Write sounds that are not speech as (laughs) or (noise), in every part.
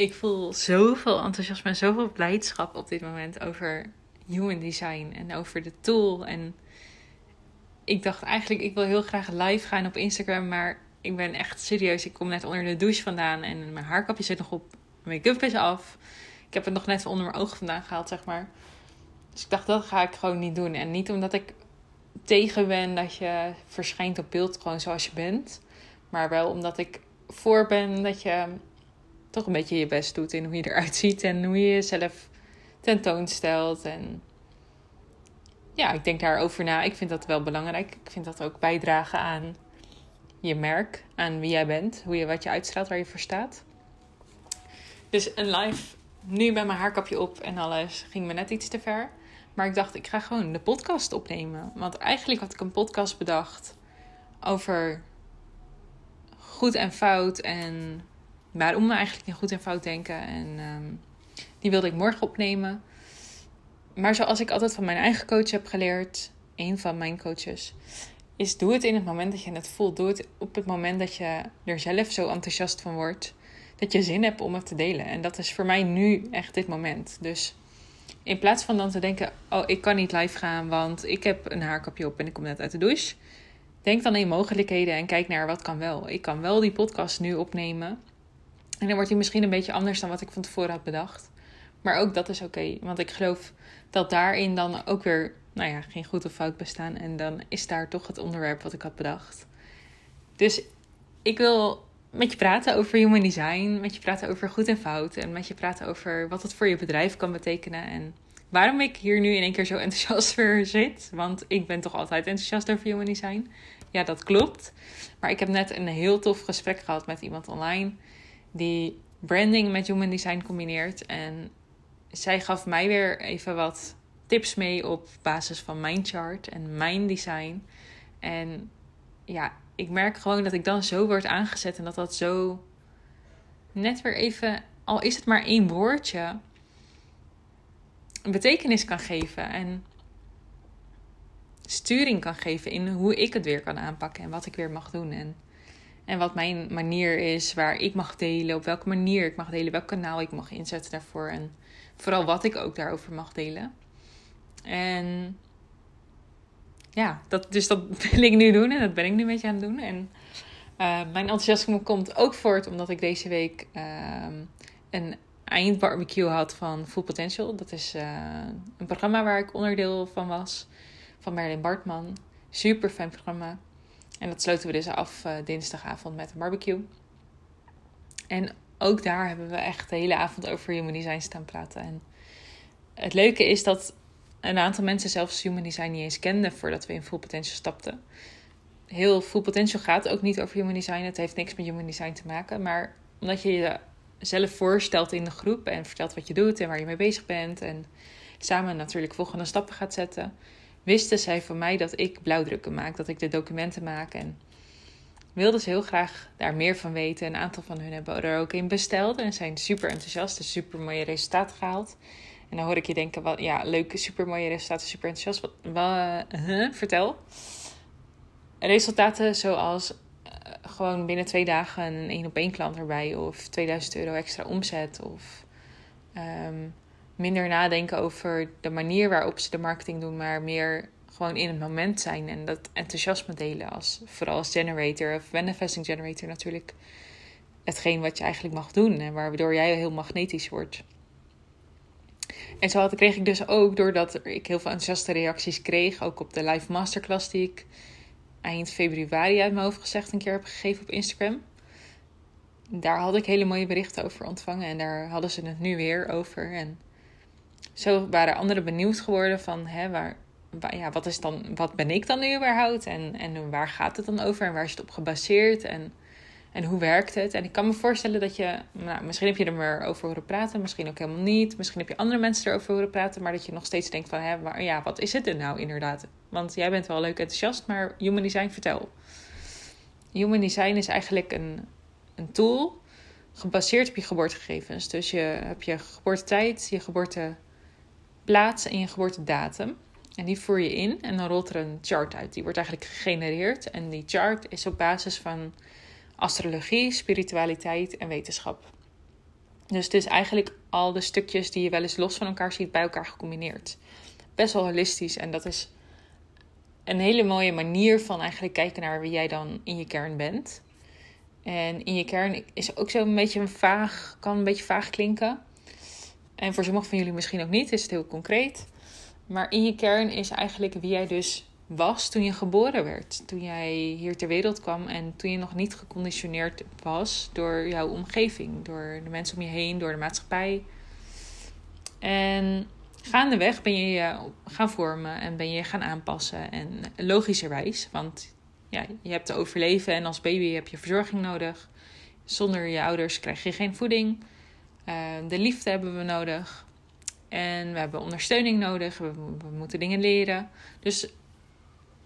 ik voel zoveel enthousiasme en zoveel blijdschap op dit moment over human design en over de tool. En ik dacht eigenlijk, ik wil heel graag live gaan op Instagram, maar ik ben echt serieus. Ik kom net onder de douche vandaan en mijn haarkapje zit nog op, mijn make-up is af. Ik heb het nog net onder mijn ogen vandaan gehaald, zeg maar. Dus ik dacht, dat ga ik gewoon niet doen. En niet omdat ik tegen ben dat je verschijnt op beeld gewoon zoals je bent. Maar wel omdat ik voor ben dat je toch een beetje je best doet in hoe je eruit ziet en hoe je jezelf tentoonstelt. En ja, ik denk daarover na. Ik vind dat wel belangrijk. Ik vind dat ook bijdragen aan je merk, aan wie jij bent, hoe je, wat je uitstraalt, waar je voor staat. Dus een live, nu met mijn haarkapje op en alles, ging me net iets te ver. Maar ik dacht, ik ga gewoon de podcast opnemen. Want eigenlijk had ik een podcast bedacht over goed en fout en waarom we eigenlijk in goed en fout denken. En ehm, die wilde ik morgen opnemen. Maar zoals ik altijd van mijn eigen coach heb geleerd, een van mijn coaches, is doe het in het moment dat je het voelt. Doe het op het moment dat je er zelf zo enthousiast van wordt. Dat je zin hebt om het te delen. En dat is voor mij nu echt dit moment. Dus in plaats van dan te denken: Oh, ik kan niet live gaan, want ik heb een haarkapje op en ik kom net uit de douche. Denk dan in mogelijkheden en kijk naar wat kan wel. Ik kan wel die podcast nu opnemen. En dan wordt hij misschien een beetje anders dan wat ik van tevoren had bedacht. Maar ook dat is oké. want ik geloof dat daarin dan ook weer, nou ja, geen goed of fout bestaan. En dan is daar toch het onderwerp wat ik had bedacht. Dus ik wil met je praten over human design, met je praten over goed en fout en met je praten over wat het voor je bedrijf kan betekenen en waarom ik hier nu in één keer zo enthousiast voor zit. Want ik ben toch altijd enthousiast over human design. Ja, dat klopt. Maar ik heb net een heel tof gesprek gehad met iemand online die branding met human design combineert. En zij gaf mij weer even wat tips mee op basis van mijn chart en mijn design. En ja, ik merk gewoon dat ik dan zo word aangezet en dat dat zo net weer even, al is het maar één woordje, een betekenis kan geven en sturing kan geven in hoe ik het weer kan aanpakken en wat ik weer mag doen. En, en wat mijn manier is, waar ik mag delen, op welke manier ik mag delen, welk kanaal ik mag inzetten daarvoor. En vooral wat ik ook daarover mag delen. En ja, dat, dus dat (laughs) wil ik nu doen en dat ben ik nu een beetje aan het doen. En uh, mijn enthousiasme komt ook voort omdat ik deze week uh, een eindbarbecue had van Full Potential. Dat is uh, een programma waar ik onderdeel van was, van Merlin Bartman. Super fijn programma. En dat sloten we dus af uh, dinsdagavond met een barbecue. En ook daar hebben we echt de hele avond over human design staan praten. En het leuke is dat een aantal mensen zelfs human design niet eens kenden voordat we in full potential stapten. Heel full potential gaat ook niet over human design. Het heeft niks met human design te maken. Maar omdat je jezelf voorstelt in de groep en vertelt wat je doet en waar je mee bezig bent. En samen natuurlijk volgende stappen gaat zetten. Wisten zij van mij dat ik blauwdrukken maak, dat ik de documenten maak. En wilden ze heel graag daar meer van weten. Een aantal van hun hebben er ook in besteld en zijn super enthousiast. Dus super mooie resultaten gehaald. En dan hoor ik je denken, wat, ja, leuke, super mooie resultaten, super enthousiast. Wat, uh, vertel. Resultaten zoals uh, gewoon binnen twee dagen een één op één klant erbij. Of 2000 euro extra omzet. Of um, minder nadenken over de manier waarop ze de marketing doen. Maar meer gewoon in het moment zijn. En dat enthousiasme delen. Als, vooral als generator of manifesting generator natuurlijk. Hetgeen wat je eigenlijk mag doen. En waardoor jij heel magnetisch wordt. En zo had, kreeg ik dus ook, doordat ik heel veel enthousiaste reacties kreeg, ook op de live masterclass die ik eind februari uit mijn hoofd gezegd een keer heb gegeven op Instagram. Daar had ik hele mooie berichten over ontvangen en daar hadden ze het nu weer over. En zo waren anderen benieuwd geworden van, hè, waar, ja, wat, is dan, wat ben ik dan nu überhaupt? En, en waar gaat het dan over en waar is het op gebaseerd? En en hoe werkt het? En ik kan me voorstellen dat je, nou, misschien heb je er maar over horen praten, misschien ook helemaal niet. Misschien heb je andere mensen erover horen praten, maar dat je nog steeds denkt van, hè, maar, ja, wat is het er nou inderdaad? Want jij bent wel leuk enthousiast, maar Human Design, vertel. Human Design is eigenlijk een, een tool gebaseerd op je geboortegegevens. Dus je hebt je geboortetijd, je geboorteplaats en je geboortedatum. En die voer je in en dan rolt er een chart uit. Die wordt eigenlijk gegenereerd. En die chart is op basis van astrologie, spiritualiteit en wetenschap. Dus het is eigenlijk al de stukjes die je wel eens los van elkaar ziet bij elkaar gecombineerd. Best wel holistisch en dat is een hele mooie manier van eigenlijk kijken naar wie jij dan in je kern bent. En in je kern is ook zo een beetje een vaag, kan een beetje vaag klinken. En voor sommigen van jullie misschien ook niet, is het heel concreet. Maar in je kern is eigenlijk wie jij dus was toen je geboren werd. Toen jij hier ter wereld kwam en toen je nog niet geconditioneerd was door jouw omgeving, door de mensen om je heen, door de maatschappij. En gaandeweg ben je je gaan vormen en ben je gaan aanpassen. En logischerwijs, want ja, je hebt te overleven en als baby heb je verzorging nodig. Zonder je ouders krijg je geen voeding. Uh, de liefde hebben we nodig. En we hebben ondersteuning nodig. We, we, moeten dingen leren. Dus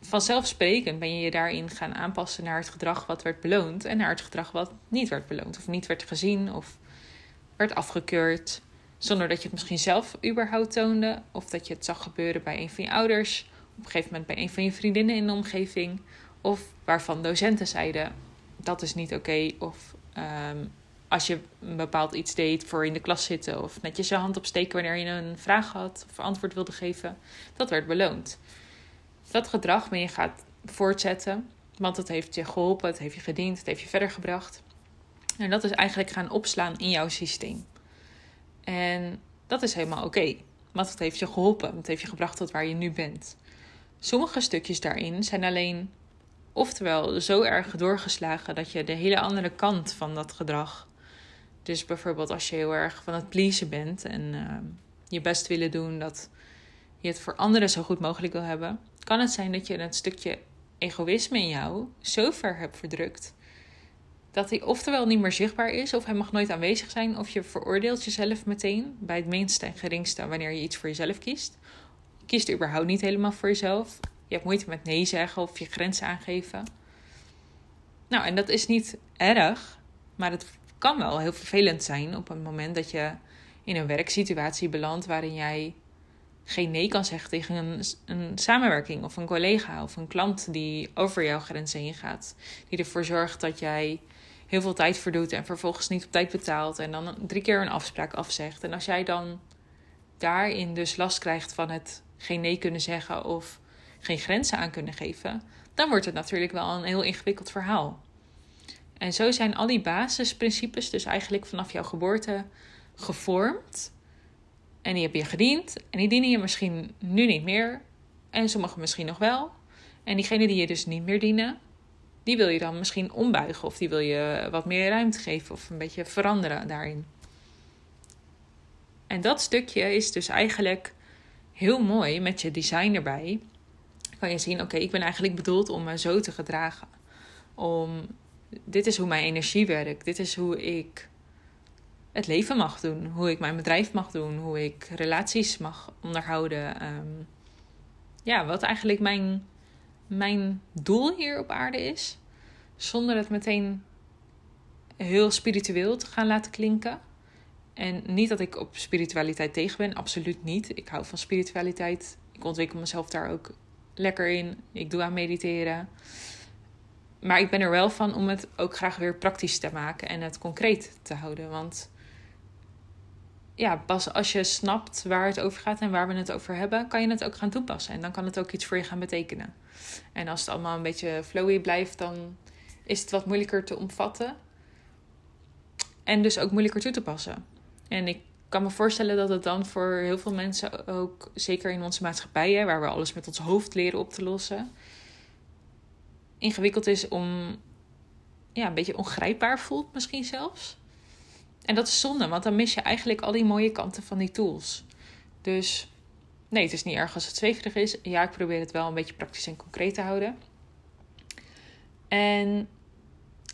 vanzelfsprekend ben je je daarin gaan aanpassen naar het gedrag wat werd beloond. En naar het gedrag wat niet werd beloond. Of niet werd gezien of werd afgekeurd. Zonder dat je het misschien zelf überhaupt toonde. Of dat je het zag gebeuren bij een van je ouders. Op een gegeven moment bij een van je vriendinnen in de omgeving. Of waarvan docenten zeiden dat is niet oké. Of um, als je een bepaald iets deed voor in de klas zitten. Of netjes je hand opsteken wanneer je een vraag had of antwoord wilde geven. Dat werd beloond. Dat gedrag ben je gaat voortzetten. Want het heeft je geholpen, het heeft je gediend, het heeft je verder gebracht. En dat is eigenlijk gaan opslaan in jouw systeem. En dat is helemaal oké. want het heeft je geholpen. Het heeft je gebracht tot waar je nu bent. Sommige stukjes daarin zijn alleen oftewel zo erg doorgeslagen dat je de hele andere kant van dat gedrag. Dus bijvoorbeeld als je heel erg van het pleasen bent en uh, je best willen doen dat je het voor anderen zo goed mogelijk wil hebben, kan het zijn dat je een stukje egoïsme in jou zo ver hebt verdrukt dat hij oftewel niet meer zichtbaar is, of hij mag nooit aanwezig zijn, of je veroordeelt jezelf meteen bij het minste en geringste wanneer je iets voor jezelf kiest. Je kiest überhaupt niet helemaal voor jezelf. Je hebt moeite met nee zeggen of je grenzen aangeven. Nou, en dat is niet erg, maar het kan wel heel vervelend zijn op een moment dat je in een werksituatie belandt waarin jij geen nee kan zeggen tegen een, een samenwerking of een collega of een klant die over jouw grenzen heen gaat. Die ervoor zorgt dat jij heel veel tijd verdoet en vervolgens niet op tijd betaalt en dan drie keer een afspraak afzegt. En als jij dan daarin dus last krijgt van het geen nee kunnen zeggen of geen grenzen aan kunnen geven, dan wordt het natuurlijk wel een heel ingewikkeld verhaal. En zo zijn al die basisprincipes dus eigenlijk vanaf jouw geboorte gevormd. En die heb je gediend. En die dienen je misschien nu niet meer. En sommige misschien nog wel. En diegene die je dus niet meer dienen, die wil je dan misschien ombuigen. Of die wil je wat meer ruimte geven. Of een beetje veranderen daarin. En dat stukje is dus eigenlijk heel mooi met je design erbij. Kan je zien, oké, ik ben eigenlijk bedoeld om me zo te gedragen. Om dit is hoe mijn energie werkt. Dit is hoe ik het leven mag doen. Hoe ik mijn bedrijf mag doen. Hoe ik relaties mag onderhouden. Ehm, ja, wat eigenlijk mijn, mijn doel hier op aarde is. Zonder het meteen heel spiritueel te gaan laten klinken. En niet dat ik op spiritualiteit tegen ben, absoluut niet. Ik hou van spiritualiteit. Ik ontwikkel mezelf daar ook lekker in. Ik doe aan mediteren. Maar ik ben er wel van om het ook graag weer praktisch te maken en het concreet te houden. Want ja, pas als je snapt waar het over gaat en waar we het over hebben, kan je het ook gaan toepassen. En dan kan het ook iets voor je gaan betekenen. En als het allemaal een beetje flowy blijft, dan is het wat moeilijker te omvatten. En dus ook moeilijker toe te passen. En ik kan me voorstellen dat het dan voor heel veel mensen ook, zeker in onze maatschappijen, waar we alles met ons hoofd leren op te lossen, ingewikkeld is om ja, een beetje ongrijpbaar voelt, misschien zelfs. En dat is zonde, want dan mis je eigenlijk al die mooie kanten van die tools. Dus nee, het is niet erg als het zweverig is. Ja, ik probeer het wel een beetje praktisch en concreet te houden. En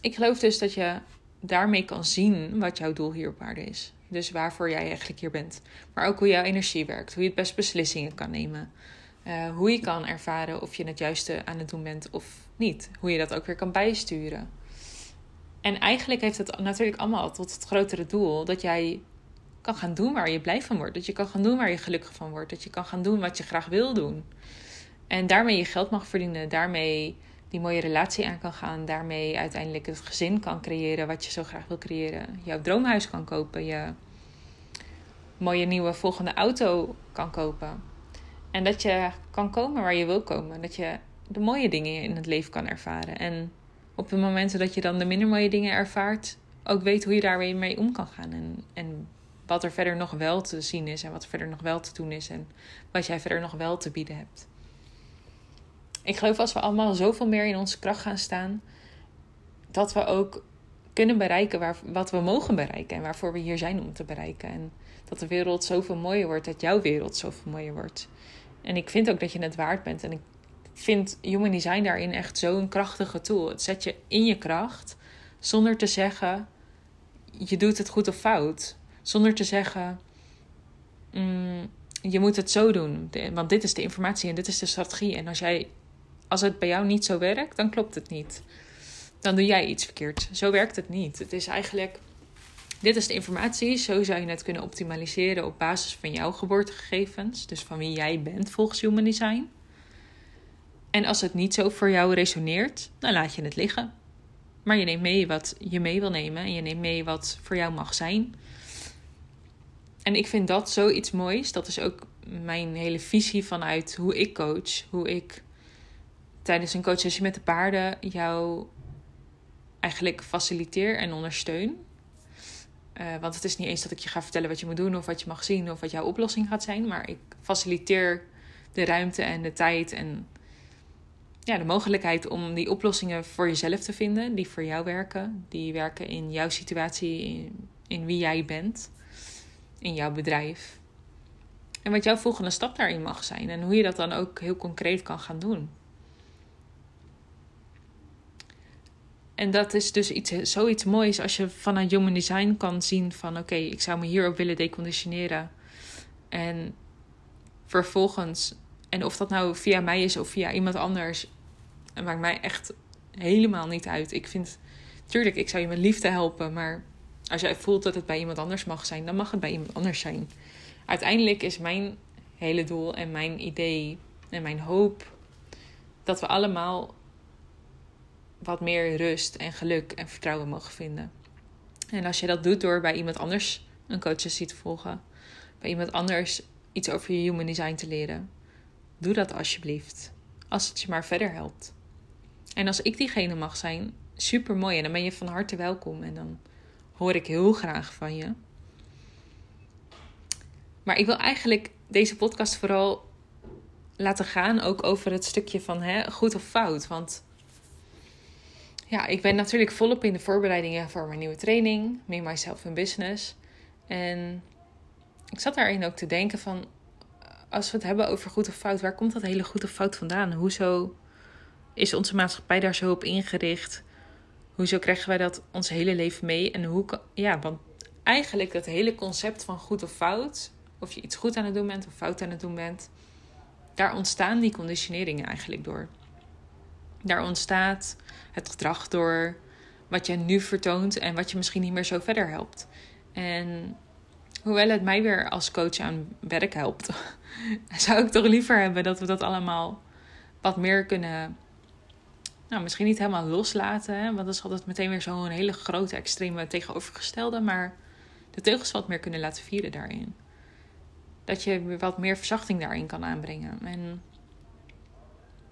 ik geloof dus dat je daarmee kan zien wat jouw doel hier op aarde is. Dus waarvoor jij eigenlijk hier bent. Maar ook hoe jouw energie werkt. Hoe je het best beslissingen kan nemen. Uh, hoe je kan ervaren of je het juiste aan het doen bent of niet. Hoe je dat ook weer kan bijsturen. En eigenlijk heeft het natuurlijk allemaal tot het grotere doel dat jij kan gaan doen waar je blij van wordt. Dat je kan gaan doen waar je gelukkig van wordt. Dat je kan gaan doen wat je graag wil doen. En daarmee je geld mag verdienen. Daarmee die mooie relatie aan kan gaan. Daarmee uiteindelijk het gezin kan creëren wat je zo graag wil creëren. Jouw droomhuis kan kopen. Je mooie nieuwe volgende auto kan kopen. En dat je kan komen waar je wil komen. Dat je de mooie dingen in het leven kan ervaren. En op de momenten dat je dan de minder mooie dingen ervaart, ook weet hoe je daar weer mee om kan gaan. En, en wat er verder nog wel te zien is en wat er verder nog wel te doen is en wat jij verder nog wel te bieden hebt. Ik geloof als we allemaal zoveel meer in onze kracht gaan staan, dat we ook kunnen bereiken waar, wat we mogen bereiken en waarvoor we hier zijn om te bereiken. En dat de wereld zoveel mooier wordt, dat jouw wereld zoveel mooier wordt. En ik vind ook dat je het waard bent. En ik vind Human Design daarin echt zo'n krachtige tool. Het zet je in je kracht zonder te zeggen je doet het goed of fout. Zonder te zeggen mm, je moet het zo doen. Want dit is de informatie en dit is de strategie. En als, jij, als het bij jou niet zo werkt, dan klopt het niet. Dan doe jij iets verkeerd. Zo werkt het niet. Het is eigenlijk dit is de informatie. Zo zou je het kunnen optimaliseren op basis van jouw geboortegegevens. Dus van wie jij bent volgens Human Design. En als het niet zo voor jou resoneert, dan laat je het liggen. Maar je neemt mee wat je mee wil nemen. En je neemt mee wat voor jou mag zijn. En ik vind dat zoiets moois. Dat is ook mijn hele visie vanuit hoe ik coach. Hoe ik tijdens een coachsessie met de paarden jou eigenlijk faciliteer en ondersteun. Uh, want het is niet eens dat ik je ga vertellen wat je moet doen of wat je mag zien of wat jouw oplossing gaat zijn. Maar ik faciliteer de ruimte en de tijd en ja, de mogelijkheid om die oplossingen voor jezelf te vinden. Die voor jou werken. Die werken in jouw situatie, in, wie jij bent. In jouw bedrijf. En wat jouw volgende stap daarin mag zijn. En hoe je dat dan ook heel concreet kan gaan doen. En dat is dus iets, zoiets moois als je vanuit Human Design kan zien van oké, ik zou me hierop willen deconditioneren. En vervolgens, en of dat nou via mij is of via iemand anders, het maakt mij echt helemaal niet uit. Ik vind, tuurlijk, ik zou je met liefde helpen, maar als jij voelt dat het bij iemand anders mag zijn, dan mag het bij iemand anders zijn. Uiteindelijk is mijn hele doel en mijn idee en mijn hoop dat we allemaal wat meer rust en geluk en vertrouwen mogen vinden. En als je dat doet door bij iemand anders een coachsessie te volgen, bij iemand anders iets over je human design te leren, doe dat alsjeblieft. Als het je maar verder helpt. En als ik diegene mag zijn, super mooi. En dan ben je van harte welkom. En dan hoor ik heel graag van je. Maar ik wil eigenlijk deze podcast vooral laten gaan ook over het stukje van hè, goed of fout. Want ja, ik ben natuurlijk volop in de voorbereidingen voor mijn nieuwe training, Me, Myself in Business. En ik zat daarin ook te denken van, als we het hebben over goed of fout, waar komt dat hele goed of fout vandaan? Hoezo is onze maatschappij daar zo op ingericht? Hoezo krijgen wij dat ons hele leven mee? En hoe, ja, want eigenlijk dat hele concept van goed of fout, of je iets goed aan het doen bent of fout aan het doen bent, daar ontstaan die conditioneringen eigenlijk door. Daar ontstaat het gedrag door wat je nu vertoont en wat je misschien niet meer zo verder helpt. En hoewel het mij weer als coach aan werk helpt, (laughs) zou ik toch liever hebben dat we dat allemaal wat meer kunnen. Nou, misschien niet helemaal loslaten, want dat is altijd meteen weer zo'n hele grote, extreme tegenovergestelde. Maar de teugels wat meer kunnen laten vieren daarin. Dat je wat meer verzachting daarin kan aanbrengen. En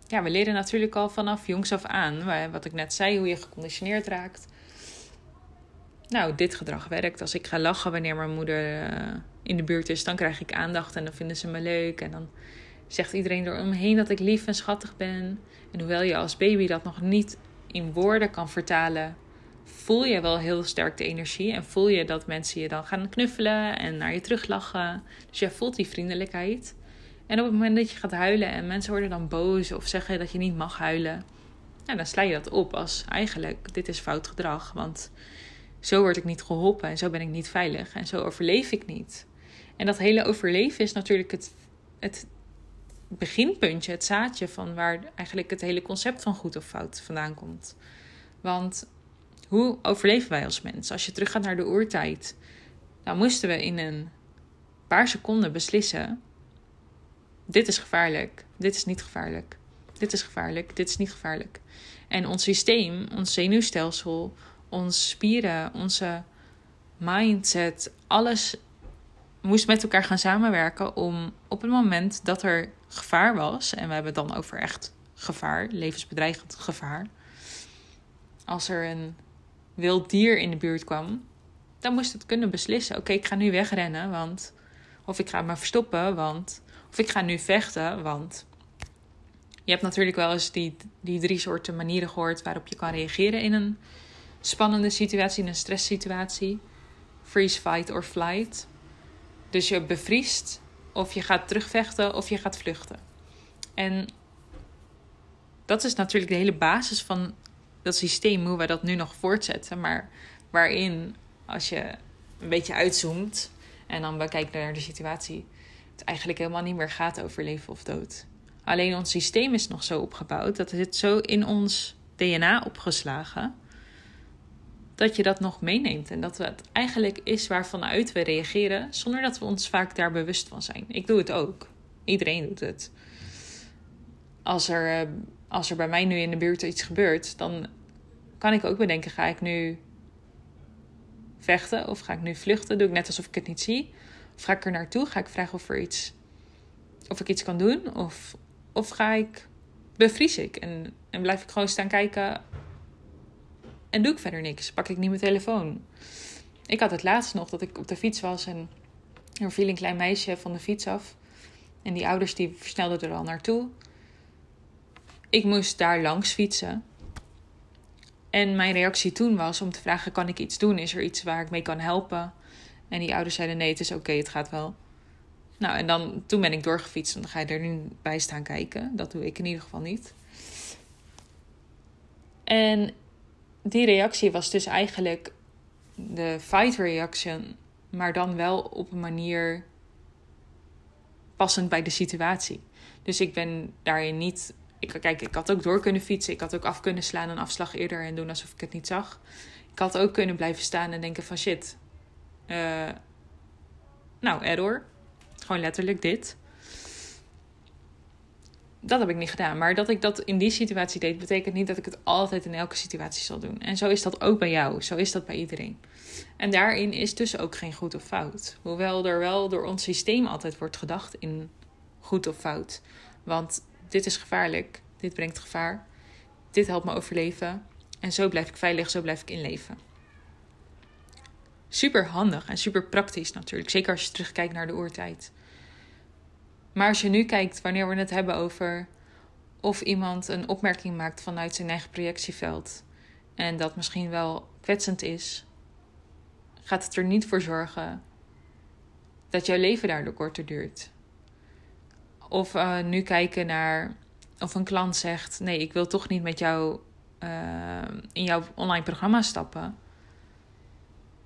ja, we leren natuurlijk al vanaf jongs af aan, wat ik net zei, hoe je geconditioneerd raakt. Nou, dit gedrag werkt. Als ik ga lachen wanneer mijn moeder eh, in de buurt is, dan krijg ik aandacht en dan vinden ze me leuk. En dan zegt iedereen door me heen dat ik lief en schattig ben. En hoewel je als baby dat nog niet in woorden kan vertalen, voel je wel heel sterk de energie. En voel je dat mensen je dan gaan knuffelen en naar je teruglachen. Dus jij voelt die vriendelijkheid. En op het moment dat je gaat huilen en mensen worden dan boos of zeggen dat je niet mag huilen, ja, dan sla je dat op als eigenlijk dit is fout gedrag. Want zo word ik niet geholpen en zo ben ik niet veilig en zo overleef ik niet. En dat hele overleven is natuurlijk het, het beginpuntje, het zaadje van waar eigenlijk het hele concept van goed of fout vandaan komt. Want hoe overleven wij als mens? Als je teruggaat naar de oertijd, dan moesten we in een paar seconden beslissen dit is gevaarlijk, dit is niet gevaarlijk. dit is gevaarlijk, dit is niet gevaarlijk. En ons systeem, ons zenuwstelsel, onze spieren, onze mindset, alles moest met elkaar gaan samenwerken om op het moment dat er gevaar was, en we hebben het dan over echt gevaar, levensbedreigend gevaar. Als er een wild dier in de buurt kwam, dan moest het kunnen beslissen: oké, ik ga nu wegrennen, want. Of ik ga me verstoppen, want. Of ik ga nu vechten, want. Je hebt natuurlijk wel eens die, die drie soorten manieren gehoord waarop je kan reageren in een spannende situatie, in een stresssituatie: freeze, fight or flight. Dus je bevriest, of je gaat terugvechten, of je gaat vluchten. En dat is natuurlijk de hele basis van dat systeem, hoe wij dat nu nog voortzetten. Maar waarin, als je een beetje uitzoomt en dan bekijkt naar de situatie, het eigenlijk helemaal niet meer gaat over leven of dood. Alleen ons systeem is nog zo opgebouwd, dat het zo in ons DNA opgeslagen, dat je dat nog meeneemt. En dat het eigenlijk is waarvanuit we reageren, zonder dat we ons vaak daar bewust van zijn. Ik doe het ook. Iedereen doet het. Als er, eh, als er bij mij nu in de buurt iets gebeurt, dan kan ik ook bedenken: ga ik nu vechten of ga ik nu vluchten? Doe ik net alsof ik het niet zie? Of ga ik er naartoe? Ga ik vragen of, er iets, of ik iets kan doen? Of, of ga ik bevries ik en, en blijf ik gewoon staan kijken doe ik verder niks? Pak ik niet mijn telefoon? Ik had het laatst nog dat ik op de fiets was en er viel een klein meisje van de fiets af. En die ouders die versnelden er al naartoe. Ik moest daar langs fietsen. En mijn reactie toen was om te vragen: kan ik iets doen? Is er iets waar ik mee kan helpen? En die ouders zeiden: nee, het is oké, het gaat wel. Nou, en dan, toen ben ik doorgefietst. En dan ga je er nu bij staan kijken. Dat doe ik in ieder geval niet. En die reactie was dus eigenlijk de fight reaction, maar dan wel op een manier passend bij de situatie. Dus ik ben daarin niet ik, kijk, ik had ook door kunnen fietsen. Ik had ook af kunnen slaan een afslag eerder en doen alsof ik het niet zag. Ik had ook kunnen blijven staan en denken van shit. Uh, nou, error. Gewoon letterlijk dit. Dat heb ik niet gedaan. Maar dat ik dat in die situatie deed, betekent niet dat ik het altijd in elke situatie zal doen. En zo is dat ook bij jou. Zo is dat bij iedereen. En daarin is dus ook geen goed of fout. Hoewel er wel door ons systeem altijd wordt gedacht in goed of fout. Want dit is gevaarlijk, dit brengt gevaar, dit helpt me overleven en zo blijf ik veilig, zo blijf ik in leven. Super handig en super praktisch natuurlijk, zeker als je terugkijkt naar de oertijd. Maar als je nu kijkt, wanneer we het hebben over of iemand een opmerking maakt vanuit zijn eigen projectieveld en dat misschien wel kwetsend is, gaat het er niet voor zorgen dat jouw leven daardoor korter duurt. Of uh, nu kijken naar of een klant zegt: Nee, ik wil toch niet met jou uh, in jouw online programma stappen.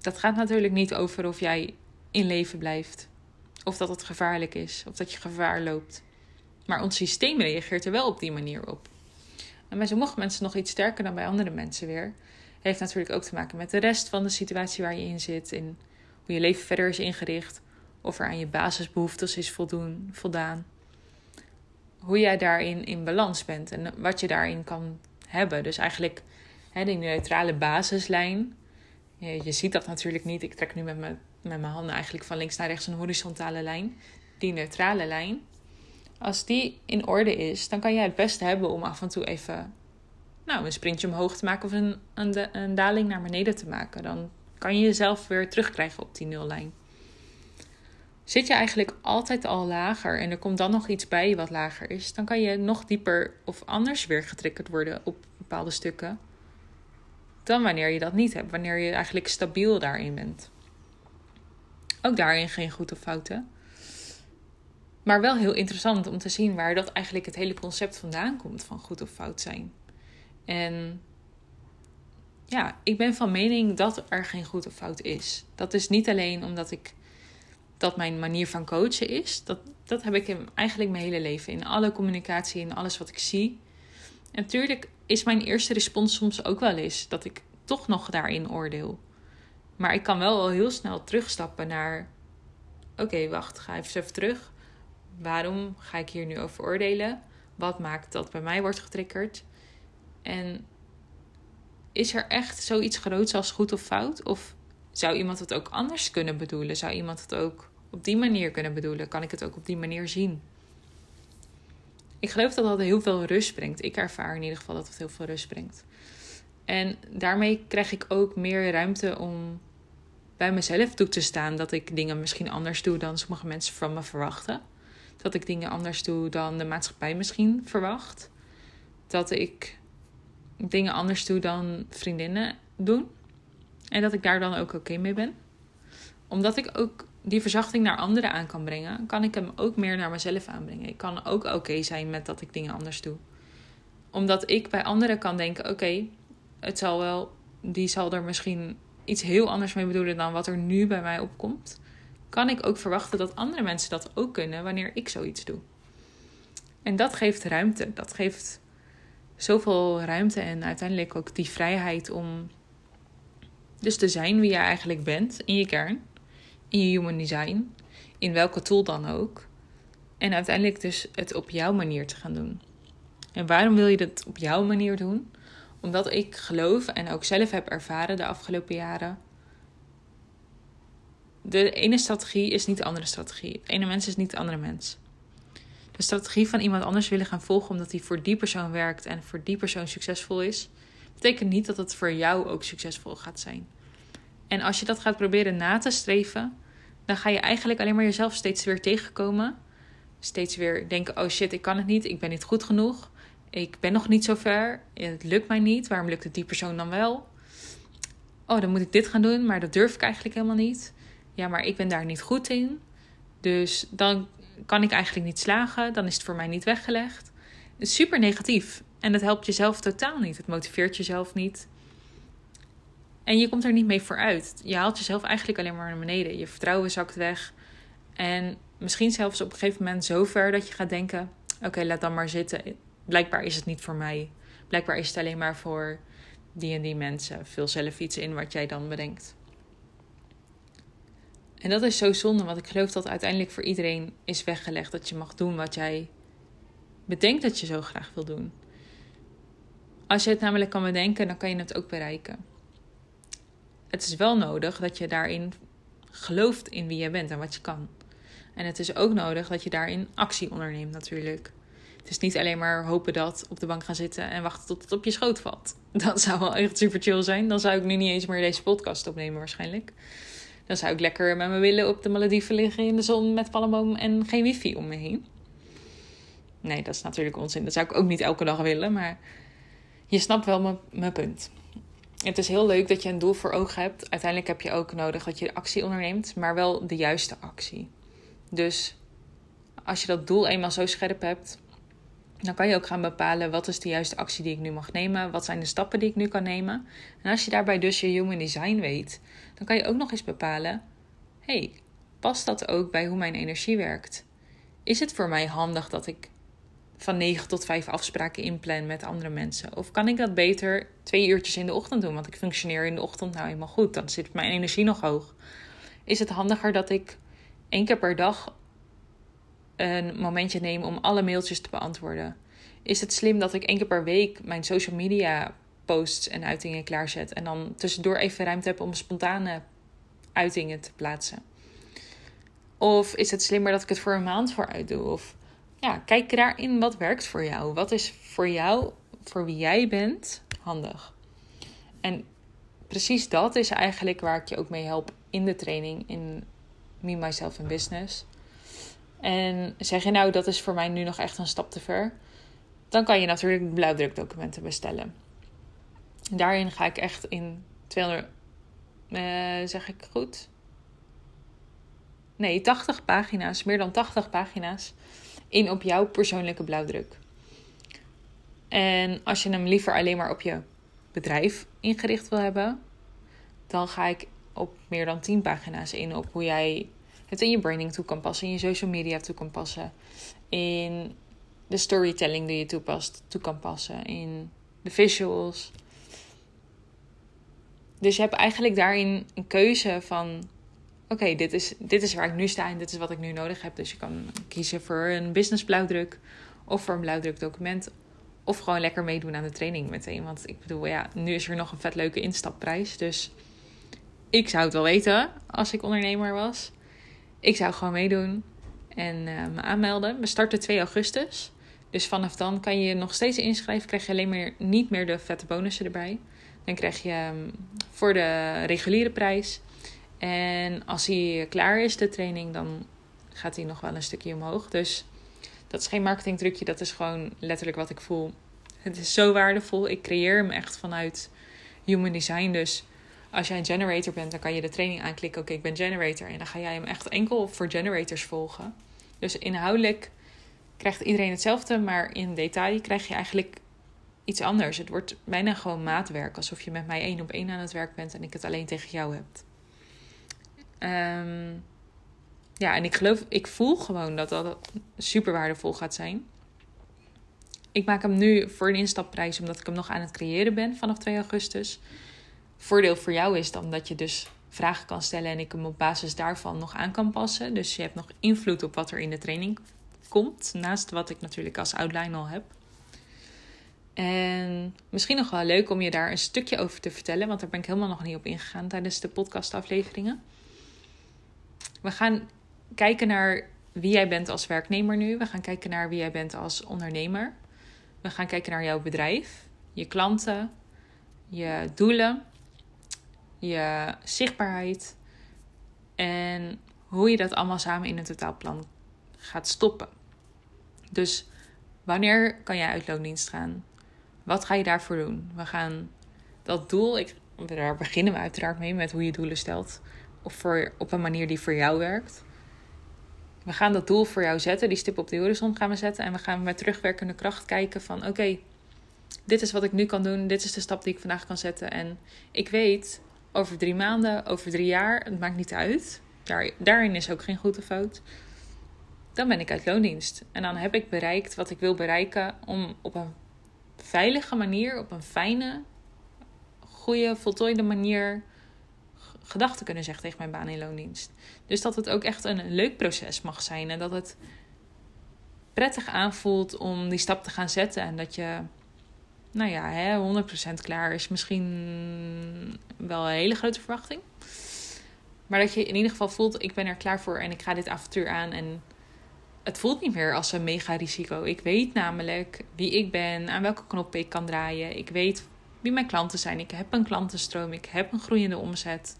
Dat gaat natuurlijk niet over of jij in leven blijft. Of dat het gevaarlijk is. Of dat je gevaar loopt. Maar ons systeem reageert er wel op die manier op. En bij sommige mensen nog iets sterker dan bij andere mensen weer. Heeft natuurlijk ook te maken met de rest van de situatie waar je in zit. En hoe je leven verder is ingericht. Of er aan je basisbehoeftes is voldoen, voldaan hoe jij daarin in balans bent en wat je daarin kan hebben. Dus eigenlijk hè, die neutrale basislijn. Je, ziet dat natuurlijk niet. Ik trek nu met, met mijn handen eigenlijk van links naar rechts een horizontale lijn. Die neutrale lijn. Als die in orde is, dan kan jij het beste hebben om af en toe even nou, een sprintje omhoog te maken of een, een, daling naar beneden te maken. Dan kan je jezelf weer terugkrijgen op die nullijn. Zit je eigenlijk altijd al lager en er komt dan nog iets bij wat lager is, dan kan je nog dieper of anders weer getriggerd worden op bepaalde stukken dan wanneer je dat niet hebt, wanneer je eigenlijk stabiel daarin bent. Ook daarin geen goed of fouten. Maar wel heel interessant om te zien waar dat eigenlijk het hele concept vandaan komt van goed of fout zijn. En ja, ik ben van mening dat er geen goed of fout is. Dat is niet alleen omdat ik dat mijn manier van coachen is. Dat, dat heb ik eigenlijk mijn hele leven. In alle communicatie, in alles wat ik zie. En natuurlijk is mijn eerste respons soms ook wel eens dat ik toch nog daarin oordeel. Maar ik kan wel al heel snel terugstappen naar: oké, wacht, ga even even terug. Waarom ga ik hier nu over oordelen? Wat maakt dat bij mij wordt getriggerd? En is er echt zoiets groots als goed of fout? Of zou iemand het ook anders kunnen bedoelen? Zou iemand het ook op die manier kunnen bedoelen? Kan ik het ook op die manier zien? Ik geloof dat dat heel veel rust brengt. Ik ervaar in ieder geval dat het heel veel rust brengt. En daarmee krijg ik ook meer ruimte om bij mezelf toe te staan dat ik dingen misschien anders doe dan sommige mensen van me verwachten. Dat ik dingen anders doe dan de maatschappij misschien verwacht. Dat ik dingen anders doe dan vriendinnen doen. En dat ik daar dan ook oké mee ben. Omdat ik ook die verzachting naar anderen aan kan brengen, kan ik hem ook meer naar mezelf aanbrengen. Ik kan ook oké zijn met dat ik dingen anders doe. Omdat ik bij anderen kan denken: oké, het zal wel, die zal er misschien iets heel anders mee bedoelen dan wat er nu bij mij opkomt. Kan ik ook verwachten dat andere mensen dat ook kunnen wanneer ik zoiets doe. En dat geeft ruimte. Dat geeft zoveel ruimte en uiteindelijk ook die vrijheid om dus te zijn wie je eigenlijk bent in je kern, in je human design, in welke tool dan ook. En uiteindelijk dus het op jouw manier te gaan doen. En waarom wil je dat op jouw manier doen? Omdat ik geloof en ook zelf heb ervaren de afgelopen jaren. De ene strategie is niet de andere strategie. De ene mens is niet de andere mens de strategie van iemand anders willen gaan volgen omdat die voor die persoon werkt en voor die persoon succesvol is, betekent niet dat het voor jou ook succesvol gaat zijn. En als je dat gaat proberen na te streven, dan ga je eigenlijk alleen maar jezelf steeds weer tegenkomen. Steeds weer denken: oh shit, ik kan het niet, ik ben niet goed genoeg, ik ben nog niet zo ver, het lukt mij niet, waarom lukt het die persoon dan wel? Oh, dan moet ik dit gaan doen, maar dat durf ik eigenlijk helemaal niet. Ja, maar ik ben daar niet goed in. Dus dan kan ik eigenlijk niet slagen, dan is het voor mij niet weggelegd. Super negatief en dat helpt jezelf totaal niet. Het motiveert jezelf niet. En je komt er niet mee vooruit. Je haalt jezelf eigenlijk alleen maar naar beneden. Je vertrouwen zakt weg. En misschien zelfs op een gegeven moment zo ver dat je gaat denken: oké, laat dan maar zitten. Blijkbaar is het niet voor mij. Blijkbaar is het alleen maar voor die en die mensen. Vul zelf iets in wat jij dan bedenkt. En dat is zo zonde, want ik geloof dat uiteindelijk voor iedereen is weggelegd dat je mag doen wat jij bedenkt dat je zo graag wil doen. Als je het namelijk kan bedenken, dan kan je het ook bereiken. Het is wel nodig dat je daarin gelooft in wie jij bent en wat je kan. En het is ook nodig dat je daarin actie onderneemt natuurlijk. Het is niet alleen maar hopen dat op de bank gaan zitten en wachten tot het op je schoot valt. (laughs) Dat zou wel echt super chill zijn. Dan zou ik nu niet eens meer deze podcast opnemen waarschijnlijk. Dan zou ik lekker met mijn willen op de Malediven liggen in de zon met palmboom en geen wifi om me heen. Nee, dat is natuurlijk onzin. Dat zou ik ook niet elke dag willen, maar je snapt wel mijn, punt. Het is heel leuk dat je een doel voor ogen hebt. Uiteindelijk heb je ook nodig dat je actie onderneemt, maar wel de juiste actie. Dus als je dat doel eenmaal zo scherp hebt, dan kan je ook gaan bepalen wat is de juiste actie die ik nu mag nemen. Wat zijn de stappen die ik nu kan nemen. En als je daarbij dus je human design weet, dan kan je ook nog eens bepalen: hey, past dat ook bij hoe mijn energie werkt? Is het voor mij handig dat ik van 9 tot 5 afspraken inplan met andere mensen? Of kan ik dat beter twee uurtjes in de ochtend doen? Want ik functioneer in de ochtend nou helemaal goed. Dan zit mijn energie nog hoog. Is het handiger dat ik één keer per dag een momentje neem om alle mailtjes te beantwoorden? Is het slim dat ik één keer per week mijn social media posts en uitingen klaarzet en dan tussendoor even ruimte heb om spontane uitingen te plaatsen? Of is het slimmer dat ik het voor een maand vooruit doe? Of ja, kijk daarin wat werkt voor jou. Wat is voor jou, voor wie jij bent, handig? En precies dat is eigenlijk waar ik je ook mee help in de training in Me, Myself and Business. En zeg je nou, dat is voor mij nu nog echt een stap te ver. Dan kan je natuurlijk blauwdrukdocumenten bestellen. Daarin ga ik echt in 200, uh, eh, zeg ik goed? Nee, 80 pagina's, meer dan 80 pagina's, in op jouw persoonlijke blauwdruk. En als je hem liever alleen maar op je bedrijf ingericht wil hebben, dan ga ik op meer dan 10 pagina's in op hoe jij het in je branding toe kan passen, in je social media toe kan passen, in de storytelling die je toepast, toe kan passen, in de visuals. Dus je hebt eigenlijk daarin een keuze van: oké, dit, is, dit is waar ik nu sta en dit is wat ik nu nodig heb. Dus je kan kiezen voor een business blauwdruk of voor een blauwdruk document. Of gewoon lekker meedoen aan de training meteen. Want ik bedoel, ja, nu is er nog een vet leuke instapprijs. Dus ik zou het wel weten als ik ondernemer was. Ik zou gewoon meedoen en uh, me aanmelden. We starten 2 augustus. Dus vanaf dan kan je nog steeds inschrijven. Krijg je alleen maar niet meer de vette bonussen erbij. Dan krijg je um, voor de reguliere prijs. En als hij klaar is, de training, dan gaat hij nog wel een stukje omhoog. Dus dat is geen marketingtrucje, dat is gewoon letterlijk wat ik voel. Het is zo waardevol. Ik creëer hem echt vanuit human design. Dus als jij een generator bent, dan kan je de training aanklikken. Oké, ik ben generator. En dan ga jij hem echt enkel voor generators volgen. Dus inhoudelijk krijgt iedereen hetzelfde, maar in detail krijg je eigenlijk iets anders. Het wordt bijna gewoon maatwerk, alsof je met mij één op één aan het werk bent en ik het alleen tegen jou heb. Um, ja, en ik geloof, ik voel gewoon dat dat super waardevol gaat zijn. Ik maak hem nu voor een instapprijs, omdat ik hem nog aan het creëren ben vanaf 2 augustus. Voordeel voor jou is dan dat je dus vragen kan stellen en ik hem op basis daarvan nog aan kan passen. Dus je hebt nog invloed op wat er in de training komt, naast wat ik natuurlijk als outline al heb. En misschien nog wel leuk om je daar een stukje over te vertellen, want daar ben ik helemaal nog niet op ingegaan tijdens de podcastafleveringen. We gaan kijken naar wie jij bent als werknemer nu. We gaan kijken naar wie jij bent als ondernemer. We gaan kijken naar jouw bedrijf, je klanten, je doelen, je zichtbaarheid en hoe je dat allemaal samen in een totaalplan gaat stoppen. Dus wanneer kan jij uit loondienst gaan? Wat ga je daarvoor doen? We gaan dat doel, ik, daar beginnen we uiteraard mee met hoe je doelen stelt. Of voor, op een manier die voor jou werkt. We gaan dat doel voor jou zetten, die stip op de horizon gaan we zetten. En we gaan met terugwerkende kracht kijken van oké, dit is wat ik nu kan doen. Dit is de stap die ik vandaag kan zetten. En ik weet, over drie maanden, over drie jaar, het maakt niet uit. Daar, daarin is ook geen goed fout. Dan ben ik uit loondienst. En dan heb ik bereikt wat ik wil bereiken om op een veilige manier, op een fijne, goede, voltooide manier gedachten kunnen zeggen tegen mijn baan in loondienst. Dus dat het ook echt een leuk proces mag zijn en dat het prettig aanvoelt om die stap te gaan zetten en dat je, nou ja, hè, 100% klaar is misschien wel een hele grote verwachting. Maar dat je in ieder geval voelt, ik ben er klaar voor en ik ga dit avontuur aan en het voelt niet meer als een mega risico. Ik weet namelijk wie ik ben, aan welke knop ik kan draaien. Ik weet wie mijn klanten zijn. Ik heb een klantenstroom, ik heb een groeiende omzet.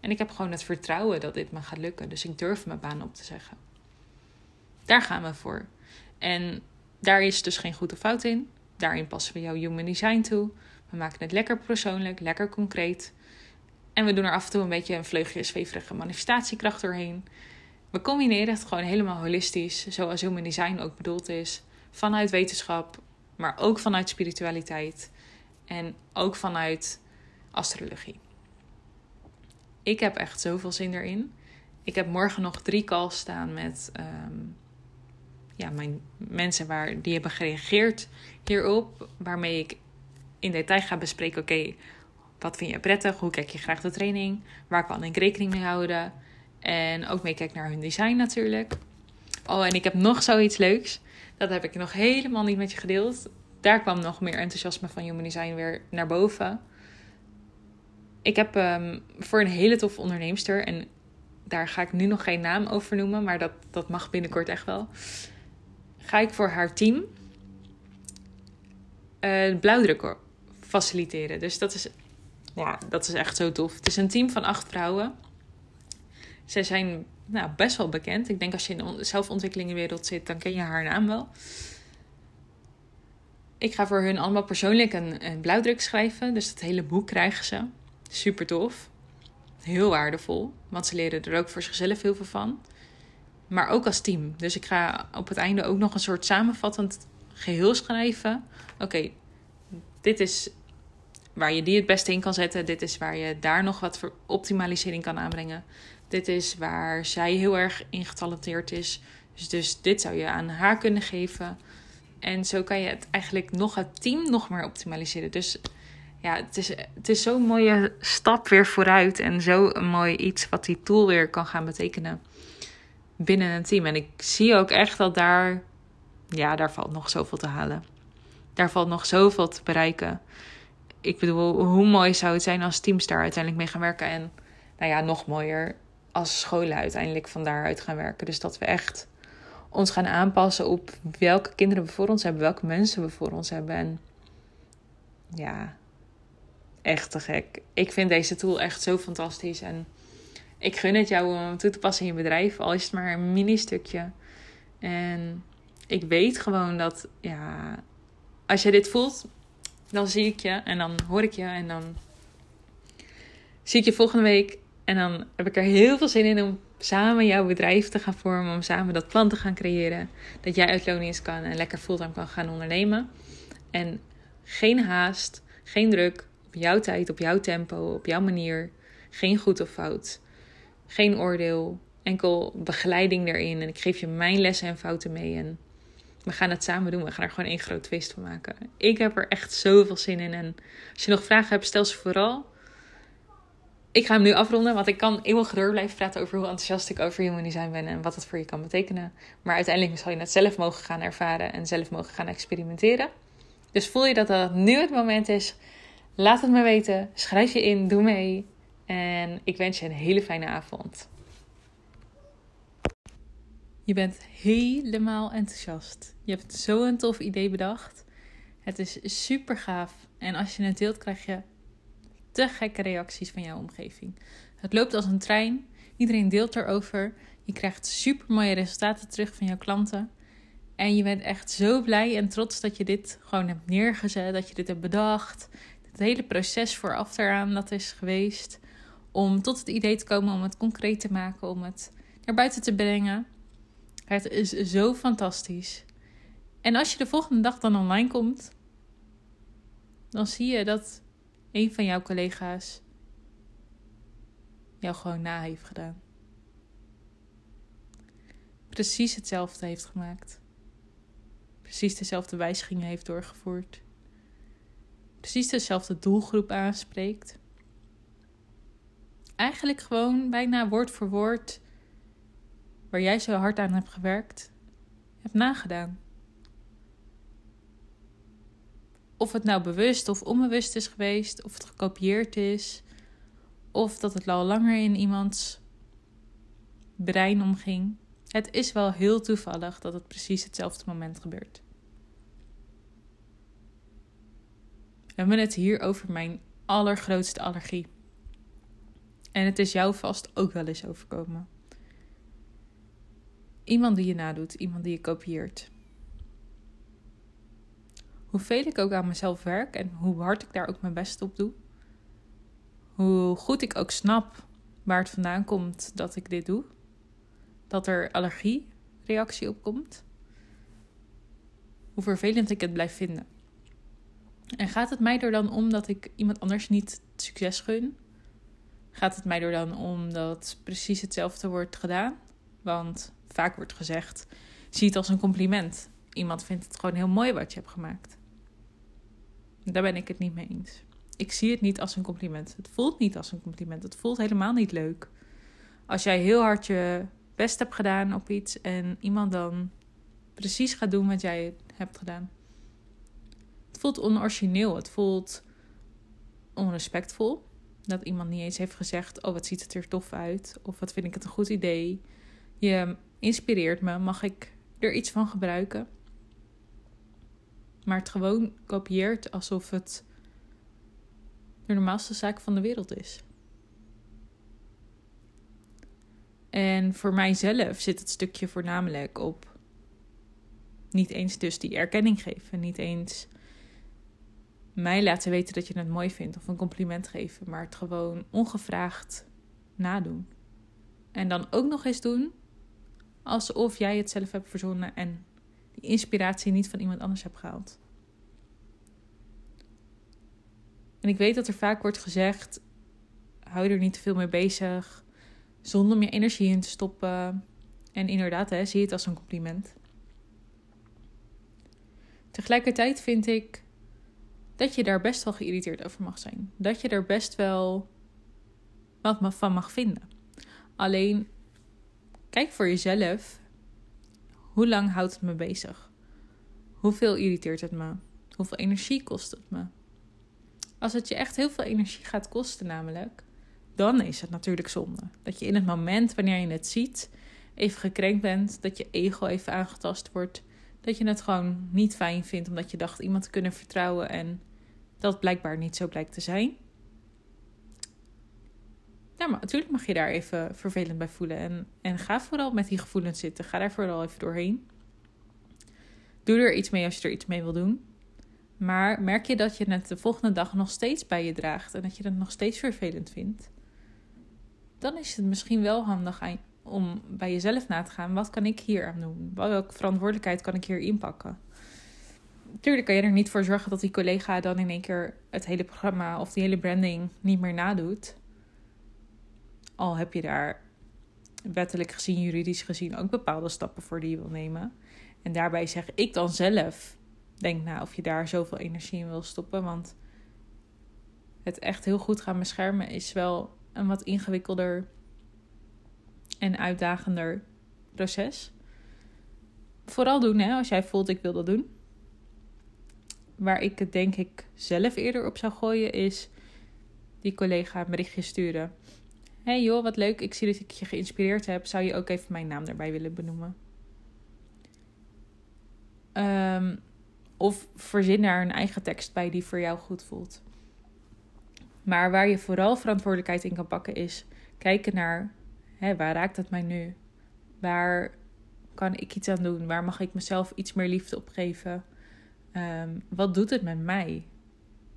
En ik heb gewoon het vertrouwen dat dit me gaat lukken. Dus ik durf mijn baan op te zeggen. Daar gaan we voor. En daar is dus geen goed of fout in. Daarin passen we jouw human design toe. We maken het lekker persoonlijk, lekker concreet. En we doen er af en toe een beetje een vleugje zweverige manifestatiekracht doorheen. We combineren het gewoon helemaal holistisch, zoals human design ook bedoeld is. Vanuit wetenschap, maar ook vanuit spiritualiteit. En ook vanuit astrologie. Ik heb echt zoveel zin erin. Ik heb morgen nog drie calls staan met ehm, ja, mijn mensen waar, die hebben gereageerd hierop. Waarmee ik in detail ga bespreken: oké, wat vind je prettig? Hoe kijk je graag de training? Waar kan ik rekening mee houden? En ook meekijk naar hun design natuurlijk. Oh, en ik heb nog zoiets leuks. Dat heb ik nog helemaal niet met je gedeeld daar kwam nog meer enthousiasme van Human Design weer naar boven. Ik heb um, voor een hele toffe onderneemster, en daar ga ik nu nog geen naam over noemen, maar dat, dat mag binnenkort echt wel. Ga ik voor haar team uh, blauwdruk faciliteren. Dus dat is, ja, dat is echt zo tof. Het is een team van acht vrouwen. Zij zijn nou, best wel bekend. Ik denk als je in de zelfontwikkelingenwereld zit, dan ken je haar naam wel ik ga voor hun allemaal persoonlijk een, een blauwdruk schrijven. Dus dat hele boek krijgen ze. Super tof. Heel waardevol. Want ze leren er ook voor zichzelf heel veel van. Maar ook als team. Dus ik ga op het einde ook nog een soort samenvattend geheel schrijven. Oké, dit is waar je die het beste in kan zetten. Dit is waar je daar nog wat voor optimalisering kan aanbrengen. Dit is waar zij heel erg in getalenteerd is. Dus, dus dit zou je aan haar kunnen geven. En zo kan je het eigenlijk nog het team nog meer optimaliseren. Dus ja, het is, het is zo'n mooie stap weer vooruit. En zo een mooi iets wat die tool weer kan gaan betekenen binnen een team. En ik zie ook echt dat daar ja, daar valt nog zoveel te halen. Daar valt nog zoveel te bereiken. Ik bedoel, hoe mooi zou het zijn als teams daar uiteindelijk mee gaan werken. En nou ja, nog mooier als scholen uiteindelijk van daaruit gaan werken. Dus dat we echt ons gaan aanpassen op welke kinderen we voor ons hebben, welke mensen we voor ons hebben. En ja, echt te gek. Ik vind deze tool echt zo fantastisch. En ik gun het jou om toe te passen in je bedrijf, al is het maar een mini stukje. En ik weet gewoon dat, ja, als je dit voelt, dan zie ik je en dan hoor ik je en dan zie ik je volgende week. En dan heb ik er heel veel zin in om samen jouw bedrijf te gaan vormen, om samen dat plan te gaan creëren. Dat jij uit kan en lekker fulltime kan gaan ondernemen. En geen haast, geen druk, op jouw tijd, op jouw tempo, op jouw manier. Geen goed of fout. Geen oordeel, enkel begeleiding erin. En ik geef je mijn lessen en fouten mee. En we gaan het samen doen. We gaan er gewoon één groot feest van maken. Ik heb er echt zoveel zin in. En als je nog vragen hebt, stel ze vooral. Ik ga hem nu afronden, want ik kan eeuwig door blijven praten over hoe enthousiast ik over human design ben en wat het voor je kan betekenen. Maar uiteindelijk zal je het zelf mogen gaan ervaren en zelf mogen gaan experimenteren. Dus voel je dat dat nu het moment is? Laat het me weten. Schrijf je in, doe mee. En ik wens je een hele fijne avond. Je bent helemaal enthousiast. Je hebt zo'n tof idee bedacht. Het is super gaaf. En als je het deelt, krijg je te gekke reacties van jouw omgeving. Het loopt als een trein. Iedereen deelt erover. Je krijgt super mooie resultaten terug van jouw klanten. En je bent echt zo blij en trots dat je dit gewoon hebt neergezet. Dat je dit hebt bedacht. Het hele proces vooraf eraan dat is geweest. Om tot het idee te komen, om het concreet te maken, om het naar buiten te brengen. Het is zo fantastisch. En als je de volgende dag dan online komt, dan zie je dat een van jouw collega's jou gewoon na heeft gedaan. Precies hetzelfde heeft gemaakt. Precies dezelfde wijzigingen heeft doorgevoerd. Precies dezelfde doelgroep aanspreekt. Eigenlijk gewoon bijna woord voor woord waar jij zo hard aan hebt gewerkt, hebt nagedaan. Of het nou bewust of onbewust is geweest, of het gekopieerd is, of dat het al langer in iemands brein omging. Het is wel heel toevallig dat het precies hetzelfde moment gebeurt. We hebben het hier over mijn allergrootste allergie. En het is jou vast ook wel eens overkomen. Iemand die je nadoet, iemand die je kopieert. Hoeveel ik ook aan mezelf werk en hoe hard ik daar ook mijn best op doe. Hoe goed ik ook snap waar het vandaan komt dat ik dit doe. Dat er allergiereactie op komt. Hoe vervelend ik het blijf vinden. En gaat het mij er dan om dat ik iemand anders niet succes gun? Gaat het mij er dan om dat precies hetzelfde wordt gedaan? Want vaak wordt gezegd: zie het als een compliment. Iemand vindt het gewoon heel mooi wat je hebt gemaakt. Daar ben ik het niet mee eens. Ik zie het niet als een compliment. Het voelt niet als een compliment. Het voelt helemaal niet leuk. Als jij heel hard je best hebt gedaan op iets en iemand dan precies gaat doen wat jij hebt gedaan. Het voelt onorigineel. Het voelt onrespectvol. Dat iemand niet eens heeft gezegd: Oh, wat ziet het er tof uit? Of wat vind ik het een goed idee? Je inspireert me. Mag ik er iets van gebruiken? Maar het gewoon kopieert alsof het de normaalste zaak van de wereld is. En voor mijzelf zit het stukje voornamelijk op niet eens dus die erkenning geven. Niet eens mij laten weten dat je het mooi vindt of een compliment geven. Maar het gewoon ongevraagd nadoen. En dan ook nog eens doen alsof jij het zelf hebt verzonnen en die inspiratie niet van iemand anders hebt gehaald. En ik weet dat er vaak wordt gezegd: hou er niet te veel mee bezig, zonder je energie in te stoppen. En inderdaad, hè, zie het als een compliment. Tegelijkertijd vind ik dat je daar best wel geïrriteerd over mag zijn. Dat je er best wel wat van mag vinden. Alleen kijk voor jezelf. Hoe lang houdt het me bezig? Hoeveel irriteert het me? Hoeveel energie kost het me? Als het je echt heel veel energie gaat kosten, namelijk, dan is het natuurlijk zonde. Dat je in het moment, wanneer je het ziet, even gekrenkt bent, dat je ego even aangetast wordt, dat je het gewoon niet fijn vindt omdat je dacht iemand te kunnen vertrouwen en dat blijkbaar niet zo blijkt te zijn. Ja, maar natuurlijk mag je daar even vervelend bij voelen. En, en ga vooral met die gevoelens zitten. Ga daar vooral even doorheen. Doe er iets mee als je er iets mee wil doen. Maar merk je dat je het de volgende dag nog steeds bij je draagt en dat je het nog steeds vervelend vindt, dan is het misschien wel handig om bij jezelf na te gaan. Wat kan ik hier aan doen? Welke verantwoordelijkheid kan ik hier inpakken? Tuurlijk kan je er niet voor zorgen dat die collega dan in één keer het hele programma of die hele branding niet meer nadoet. Al heb je daar wettelijk gezien, juridisch gezien ook bepaalde stappen voor die je wil nemen. En daarbij zeg ik dan zelf: denk na of je daar zoveel energie in wil stoppen. Want het echt heel goed gaan beschermen is wel een wat ingewikkelder en uitdagender proces. Vooral doen hè, als jij voelt ik wil dat doen. Waar ik het denk ik zelf eerder op zou gooien is die collega een berichtje sturen. hey joh, wat leuk, ik zie dat ik je geïnspireerd heb. Zou je ook even mijn naam erbij willen benoemen? Um, of verzin daar een eigen tekst bij die voor jou goed voelt. Maar waar je vooral verantwoordelijkheid in kan pakken is kijken naar hè, waar raakt het mij nu? Waar kan ik iets aan doen? Waar mag ik mezelf iets meer liefde op geven? Ehm, wat doet het met mij?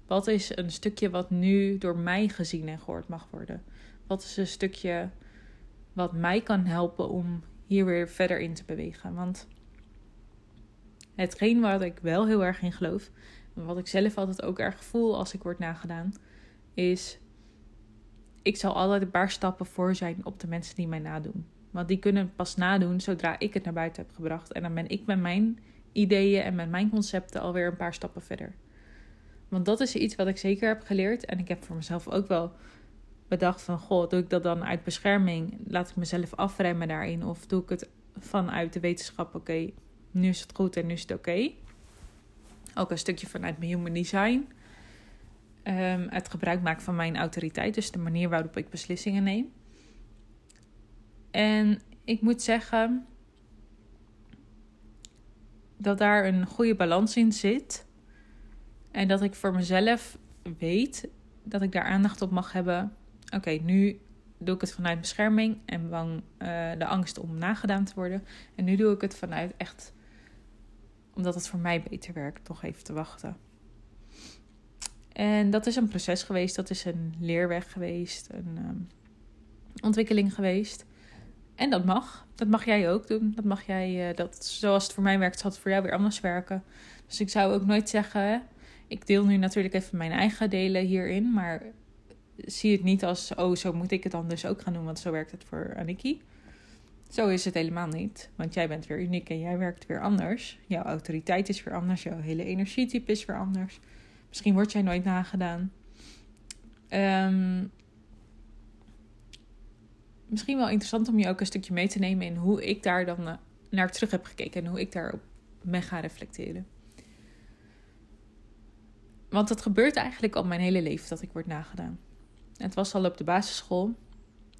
Wat is een stukje wat nu door mij gezien en gehoord mag worden? Wat is een stukje wat mij kan helpen om hier weer verder in te bewegen? Want hetgeen waar ik wel heel erg in geloof, wat ik zelf altijd ook erg voel als ik word nagedaan, is ik zal altijd een paar stappen voor zijn op de mensen die mij nadoen. Want die kunnen pas nadoen zodra ik het naar buiten heb gebracht. En dan ben ik met mijn ideeën en met mijn concepten alweer een paar stappen verder. Want dat is iets wat ik zeker heb geleerd. En ik heb voor mezelf ook wel bedacht van... Goh, doe ik dat dan uit bescherming? Laat ik mezelf afremmen daarin? Of doe ik het vanuit de wetenschap? Oké, nu is het goed en nu is het oké. Ook een stukje vanuit mijn human design. Um, het gebruik maken van mijn autoriteit, dus de manier waarop ik beslissingen neem. En ik moet zeggen dat daar een goede balans in zit. En dat ik voor mezelf weet dat ik daar aandacht op mag hebben. Oké, nu doe ik het vanuit bescherming en bang uh, de angst om nagedaan te worden. En nu doe ik het vanuit echt omdat het voor mij beter werkt, toch even te wachten. En dat is een proces geweest, dat is een leerweg geweest, een ehm, ontwikkeling geweest. En dat mag. Dat mag jij ook doen. Dat mag jij, uh, dat, zoals het voor mij werkt, zal het voor jou weer anders werken. Dus ik zou ook nooit zeggen, ik deel nu natuurlijk even mijn eigen delen hierin, maar zie het niet als, oh, zo moet ik het dan dus ook gaan doen, want zo werkt het voor Aniki. Zo is het helemaal niet, want jij bent weer uniek en jij werkt weer anders. Jouw autoriteit is weer anders, jouw hele energietype is weer anders. Misschien word jij nooit nagedaan. Ehm, misschien wel interessant om je ook een stukje mee te nemen in hoe ik daar dan eh, naar terug heb gekeken en hoe ik daarop ben gaan reflecteren. Want het gebeurt eigenlijk al mijn hele leven dat ik word nagedaan. Het was al op de basisschool.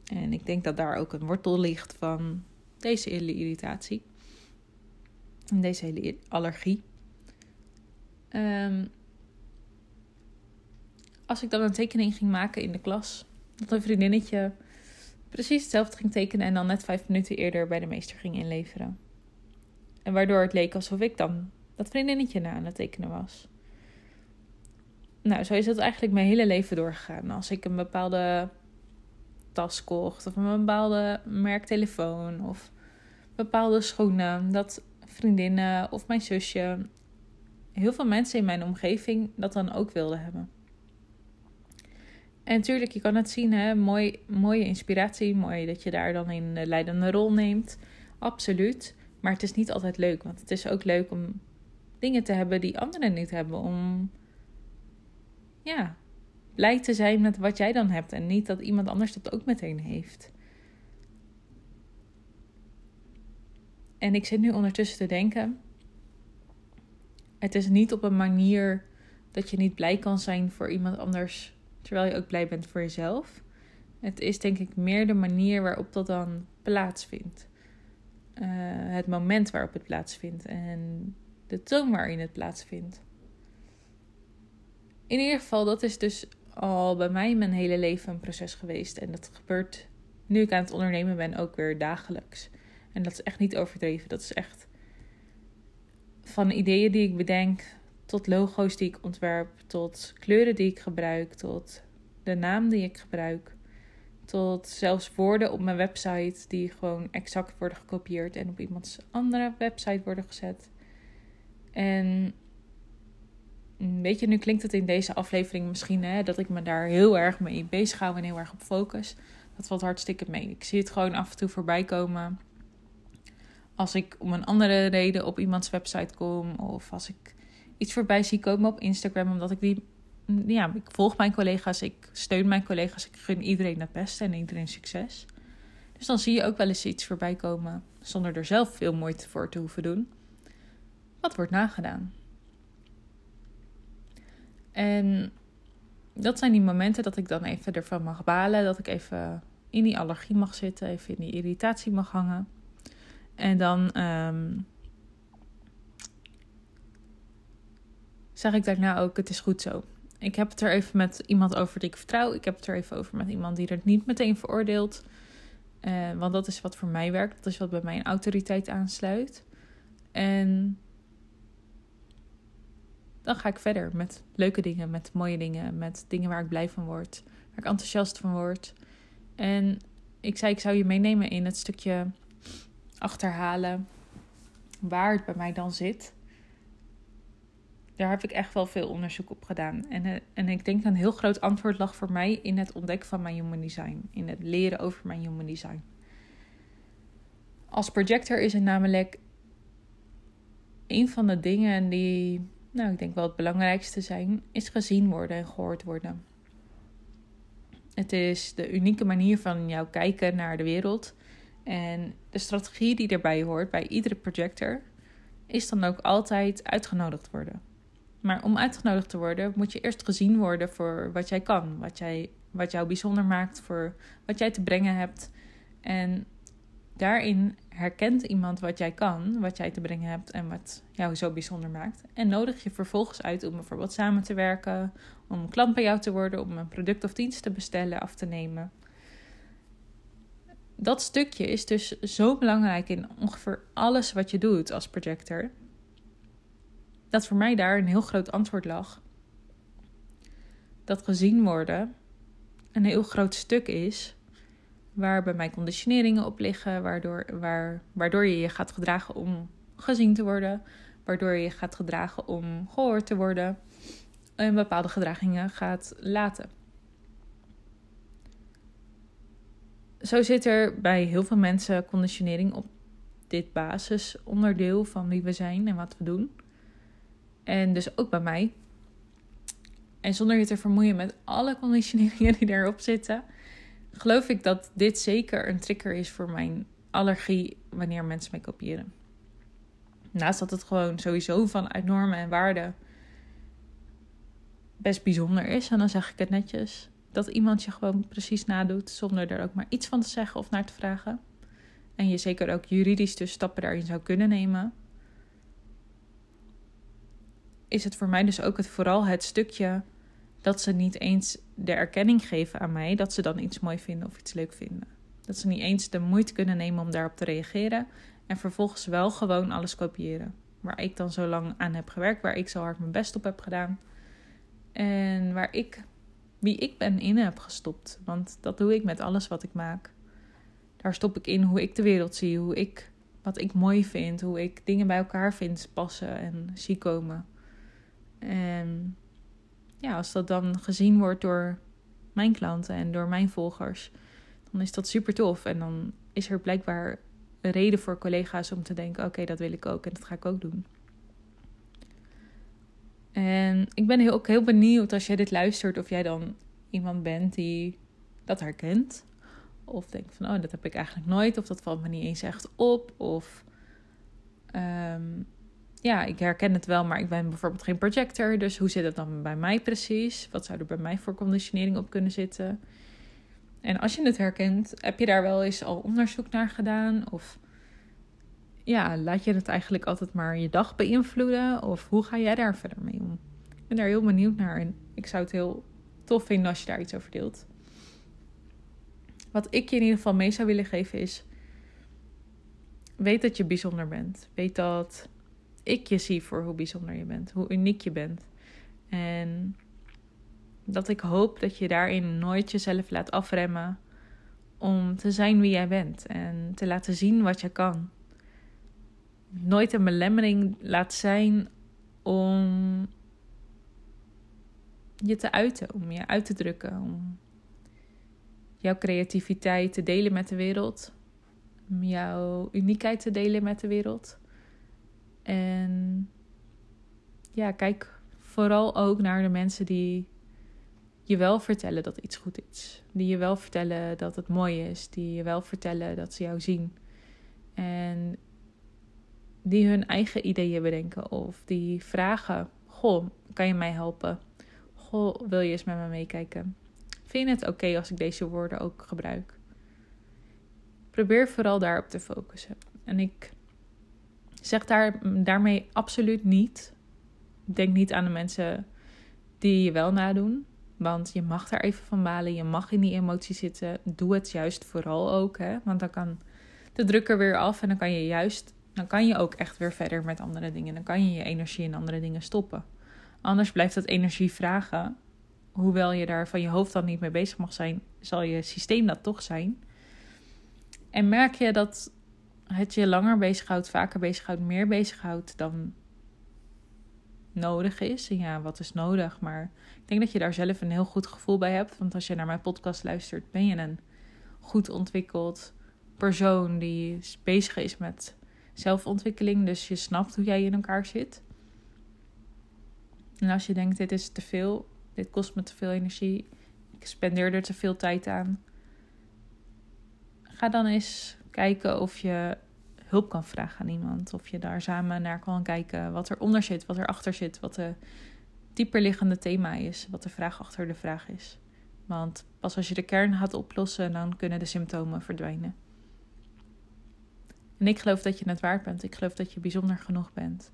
En ik denk dat daar ook een wortel ligt van deze hele irritatie. En deze hele allergie. Um, als ik dan een tekening ging maken in de klas, dat een vriendinnetje precies hetzelfde ging tekenen en dan net vijf minuten eerder bij de meester ging inleveren. En waardoor het leek alsof ik dan dat vriendinnetje na aan het tekenen was. Nou, zo is het eigenlijk mijn hele leven doorgegaan. Als ik een bepaalde tas kocht of een bepaalde merktelefoon of bepaalde schoenen, dat vriendinnen of mijn zusje, heel veel mensen in mijn omgeving dat dan ook wilden hebben. En natuurlijk, je kan het zien, hè? Mooi, mooie inspiratie. Mooi dat je daar dan in de leidende rol neemt. Absoluut. Maar het is niet altijd leuk. Want het is ook leuk om dingen te hebben die anderen niet hebben. Om ja, blij te zijn met wat jij dan hebt. En niet dat iemand anders dat ook meteen heeft. En ik zit nu ondertussen te denken. het is niet op een manier dat je niet blij kan zijn voor iemand anders, terwijl je ook blij bent voor jezelf. Het is denk ik meer de manier waarop dat dan plaatsvindt. Uh, het moment waarop het plaatsvindt en de toon waarin het plaatsvindt. In ieder geval, dat is dus al bij mij mijn hele leven een proces geweest. En dat gebeurt nu ik aan het ondernemen ben ook weer dagelijks. En dat is echt niet overdreven. Dat is echt van ideeën die ik bedenk, tot logo's die ik ontwerp, tot kleuren die ik gebruik, tot de naam die ik gebruik, tot zelfs woorden op mijn website die gewoon exact worden gekopieerd en op iemands andere website worden gezet. En weet je, nu klinkt het in deze aflevering misschien hè, dat ik me daar heel erg mee bezig hou en heel erg op focus. Dat valt hartstikke mee. Ik zie het gewoon af en toe voorbij komen. Als ik om een andere reden op iemands website kom. Of als ik iets voorbij zie komen op Instagram. Omdat ik die. Ja, ik volg mijn collega's. Ik steun mijn collega's. Ik gun iedereen het beste en iedereen succes. Dus dan zie je ook wel eens iets voorbij komen. Zonder er zelf veel moeite voor te hoeven doen. Wat wordt nagedaan? En dat zijn die momenten dat ik dan even ervan mag balen. Dat ik even in die allergie mag zitten, even in die irritatie mag hangen. En dan um, zeg ik daarna ook: het is goed zo. Ik heb het er even met iemand over die ik vertrouw. Ik heb het er even over met iemand die er niet meteen veroordeelt. Uh, want dat is wat voor mij werkt. Dat is wat bij mijn autoriteit aansluit. En dan ga ik verder met leuke dingen, met mooie dingen, met dingen waar ik blij van word, waar ik enthousiast van word. En ik zei, ik zou je meenemen in het stukje achterhalen waar het bij mij dan zit. Daar heb ik echt wel veel onderzoek op gedaan. En, eh, en ik denk een heel groot antwoord lag voor mij in het ontdekken van mijn human design. In het leren over mijn human design. Als projector is het namelijk een van de dingen die, nou, ik denk wel het belangrijkste zijn, is gezien worden en gehoord worden. Het is de unieke manier van jou kijken naar de wereld. En de strategie die erbij hoort bij iedere projector is dan ook altijd uitgenodigd worden. Maar om uitgenodigd te worden moet je eerst gezien worden voor wat jij kan, wat, jij, wat jou bijzonder maakt, voor wat jij te brengen hebt. En daarin herkent iemand wat jij kan, wat jij te brengen hebt en wat jou zo bijzonder maakt. En nodig je vervolgens uit om bijvoorbeeld samen te werken, om klant bij jou te worden, om een product of dienst te bestellen, af te nemen. Dat stukje is dus zo belangrijk in ongeveer alles wat je doet als projector. Dat voor mij daar een heel groot antwoord lag. Dat gezien worden een heel groot stuk is waar bij mij conditioneringen op liggen, waardoor, waar, waardoor je je gaat gedragen om gezien te worden, waardoor je je gaat gedragen om gehoord te worden en bepaalde gedragingen gaat laten. Zo zit er bij heel veel mensen conditionering op dit basisonderdeel van wie we zijn en wat we doen. En dus ook bij mij. En zonder je te vermoeien met alle conditioneringen die erop zitten, geloof ik dat dit zeker een trigger is voor mijn allergie wanneer mensen mij kopiëren. Naast dat het gewoon sowieso vanuit normen en waarden best bijzonder is, en dan zeg ik het netjes, dat iemand je gewoon precies nadoet zonder er ook maar iets van te zeggen of naar te vragen. En je zeker ook juridisch dus stappen daarin zou kunnen nemen. Is het voor mij dus ook het, vooral het stukje dat ze niet eens de erkenning geven aan mij dat ze dan iets mooi vinden of iets leuk vinden. Dat ze niet eens de moeite kunnen nemen om daarop te reageren en vervolgens wel gewoon alles kopiëren. Waar ik dan zo lang aan heb gewerkt, waar ik zo hard mijn best op heb gedaan. En waar ik, wie ik ben, in heb gestopt. Want dat doe ik met alles wat ik maak. Daar stop ik in hoe ik de wereld zie, hoe ik, wat ik mooi vind, hoe ik dingen bij elkaar vind passen en zie komen. En ja, als dat dan gezien wordt door mijn klanten en door mijn volgers, dan is dat super tof. En dan is er blijkbaar een reden voor collega's om te denken: oké, dat wil ik ook en dat ga ik ook doen. En ik ben heel, ook heel benieuwd als jij dit luistert, of jij dan iemand bent die dat herkent. Of denkt van, oh, dat heb ik eigenlijk nooit. Of dat valt me niet eens echt op. Of um, ja, ik herken het wel, maar ik ben bijvoorbeeld geen projector. Dus hoe zit het dan bij mij precies? Wat zou er bij mij voor conditionering op kunnen zitten? En als je het herkent, heb je daar wel eens al onderzoek naar gedaan? Of ja, laat je het eigenlijk altijd maar je dag beïnvloeden? Of hoe ga jij daar verder mee om? Ik ben daar heel benieuwd naar en ik zou het heel tof vinden als je daar iets over deelt. Wat ik je in ieder geval mee zou willen geven is: weet dat je bijzonder bent. Weet dat ik je zie voor hoe bijzonder je bent, hoe uniek je bent. En dat ik hoop dat je daarin nooit jezelf laat afremmen om te zijn wie jij bent en te laten zien wat je kan. Nooit een belemmering laat zijn om je te uiten, om je uit te drukken, om jouw creativiteit te delen met de wereld, om jouw uniekheid te delen met de wereld. En ja, kijk vooral ook naar de mensen die je wel vertellen dat iets goed is. Die je wel vertellen dat het mooi is. Die je wel vertellen dat ze jou zien. En die hun eigen ideeën bedenken. Of die vragen: Goh, kan je mij helpen? Goh, wil je eens met me meekijken? Vind je het oké als ik deze woorden ook gebruik? Probeer vooral daarop te focussen. En ik zeg daar, daarmee absoluut niet. Denk niet aan de mensen die je wel nadoen. Want je mag daar even van balen. Je mag in die emotie zitten. Doe het juist vooral ook. Hè? Want dan kan de druk er weer af. En dan kan je juist. Dan kan je ook echt weer verder met andere dingen. Dan kan je je energie in andere dingen stoppen. Anders blijft dat energie vragen. Hoewel je daar van je hoofd dan niet mee bezig mag zijn, zal je systeem dat toch zijn. En merk je dat het je langer bezighoudt, vaker bezighoudt, meer bezighoudt dan nodig is. En ja, wat is nodig? Maar ik denk dat je daar zelf een heel goed gevoel bij hebt. Want als je naar mijn podcast luistert, ben je een goed ontwikkeld persoon die bezig is met zelfontwikkeling. Dus je snapt hoe jij in elkaar zit. En als je denkt, dit is te veel, dit kost me te veel energie, ik spendeer er te veel tijd aan. Ga dan eens kijken of je hulp kan vragen aan iemand. Of je daar samen naar kan kijken wat eronder zit, wat erachter zit, wat de dieperliggende thema is, wat de vraag achter de vraag is. Want pas als je de kern gaat oplossen, dan kunnen de symptomen verdwijnen. En ik geloof dat je het waard bent. Ik geloof dat je bijzonder genoeg bent.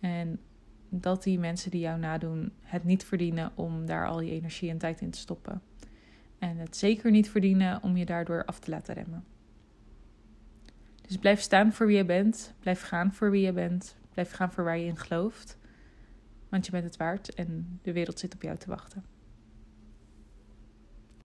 En dat die mensen die jou nadoen het niet verdienen om daar al je energie en tijd in te stoppen. En het zeker niet verdienen om je daardoor af te laten remmen. Dus blijf staan voor wie je bent. Blijf gaan voor wie je bent. Blijf gaan voor waar je in gelooft. Want je bent het waard en de wereld zit op jou te wachten.